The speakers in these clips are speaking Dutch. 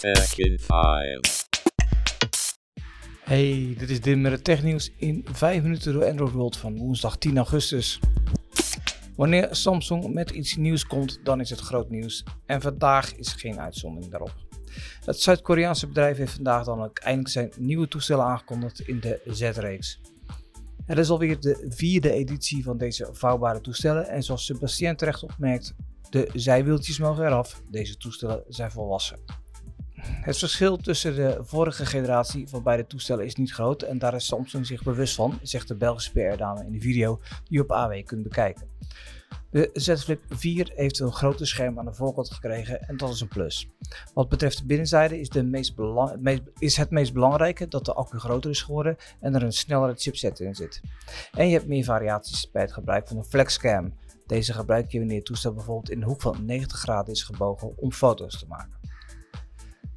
Tech in 5. Hey, dit is Dim met het technieuws in 5 minuten door Android World van woensdag 10 augustus. Wanneer Samsung met iets nieuws komt, dan is het groot nieuws. En vandaag is geen uitzondering daarop. Het Zuid-Koreaanse bedrijf heeft vandaag dan ook eindelijk zijn nieuwe toestellen aangekondigd in de Z-reeks. Het is alweer de vierde editie van deze vouwbare toestellen en zoals Sebastien terecht opmerkt, de zijwieltjes mogen eraf, deze toestellen zijn volwassen. Het verschil tussen de vorige generatie van beide toestellen is niet groot en daar is Samsung zich bewust van, zegt de Belgische PR-dame in de video die je op AW kunt bekijken. De Z Flip 4 heeft een groter scherm aan de voorkant gekregen en dat is een plus. Wat betreft de binnenzijde is, de meest het meest belangrijke dat de accu groter is geworden en er een snellere chipset in zit. En je hebt meer variaties bij het gebruik van een flexcam. Deze gebruik je wanneer het toestel bijvoorbeeld in de hoek van 90 graden is gebogen om foto's te maken.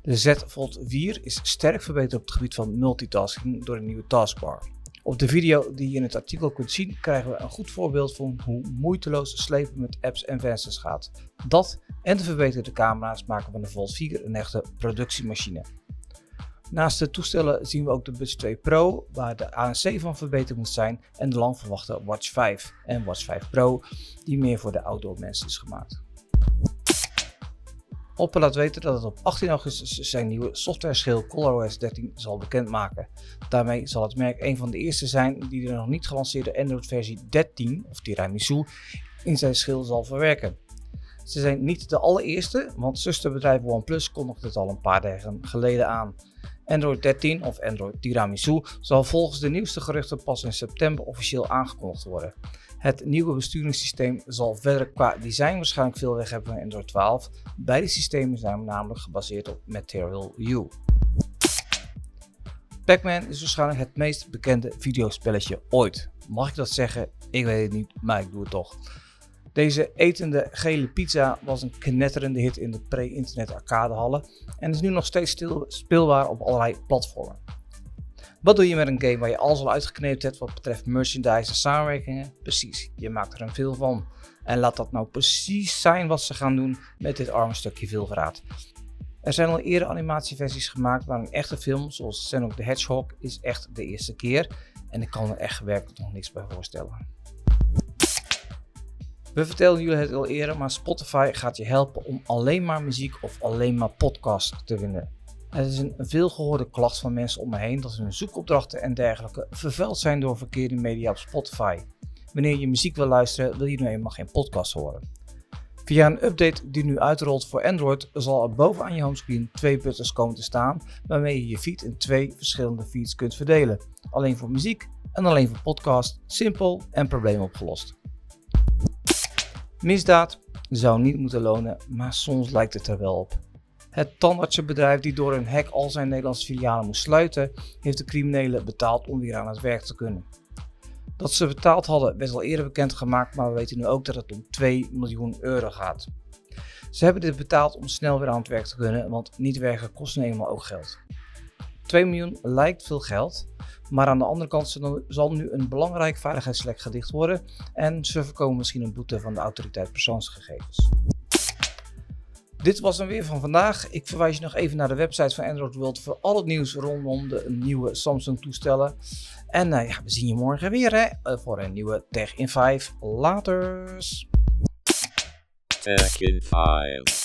De Z Fold 4 is sterk verbeterd op het gebied van multitasking door een nieuwe taskbar. Op de video die je in het artikel kunt zien krijgen we een goed voorbeeld van hoe moeiteloos slepen met apps en vensters gaat. Dat en de verbeterde camera's maken van de Fold 4 een echte productiemachine. Naast de toestellen zien we ook de Buds 2 Pro, waar de ANC van verbeterd moet zijn, en de lang verwachte Watch 5 en Watch 5 Pro, die meer voor de outdoor mensen is gemaakt. Oppo laat weten dat het op 18 augustus zijn nieuwe software-schil ColorOS 13 zal bekendmaken. Daarmee zal het merk een van de eerste zijn die de nog niet gelanceerde Android versie 13, of Tiramisu, in zijn schil zal verwerken. Ze zijn niet de allereerste, want zusterbedrijf OnePlus kondigde het al een paar dagen geleden aan. Android 13 of Android Tiramisu zal volgens de nieuwste geruchten pas in september officieel aangekondigd worden. Het nieuwe besturingssysteem zal verder qua design waarschijnlijk veel weg hebben van Android 12. Beide systemen zijn namelijk gebaseerd op Material U. Pac-Man is waarschijnlijk het meest bekende videospelletje ooit. Mag ik dat zeggen? Ik weet het niet, maar ik doe het toch. Deze etende gele pizza was een knetterende hit in de pre-internet arcadehallen en is nu nog steeds speelbaar op allerlei platformen. Wat doe je met een game waar je alles al uitgekneept hebt wat betreft merchandise en samenwerkingen? Precies, je maakt er een veel van. En laat dat nou precies zijn wat ze gaan doen met dit arme stukje veelverraad. Er zijn al eerder animatieversies gemaakt, maar een echte film zoals Sonic the Hedgehog is echt de eerste keer. En ik kan er echt werkelijk nog niks bij voorstellen. We vertelden jullie het al eerder, maar Spotify gaat je helpen om alleen maar muziek of alleen maar podcasts te vinden. Het is een veelgehoorde klacht van mensen om me heen dat hun zoekopdrachten en dergelijke vervuild zijn door verkeerde media op Spotify. Wanneer je muziek wil luisteren, wil je nu eenmaal geen podcast horen. Via een update die nu uitrolt voor Android zal er bovenaan je homescreen twee buttons komen te staan waarmee je je feed in twee verschillende feeds kunt verdelen. Alleen voor muziek en alleen voor podcast. Simpel en probleem opgelost. Misdaad zou niet moeten lonen, maar soms lijkt het er wel op. Het tandartsenbedrijf die door een hack al zijn Nederlandse filialen moest sluiten, heeft de criminelen betaald om weer aan het werk te kunnen. Dat ze betaald hadden werd al eerder bekendgemaakt, maar we weten nu ook dat het om 2 miljoen euro gaat. Ze hebben dit betaald om snel weer aan het werk te kunnen, want niet werken kost nu eenmaal ook geld. 2 miljoen lijkt veel geld, maar aan de andere kant zal nu een belangrijk veiligheidslek gedicht worden en ze voorkomen misschien een boete van de autoriteit persoonsgegevens. Dit was dan weer van vandaag. Ik verwijs je nog even naar de website van Android World voor al het nieuws rondom de nieuwe Samsung toestellen. En uh, ja, we zien je morgen weer hè, eh, voor een nieuwe Tech in 5. Laters! Tech in 5.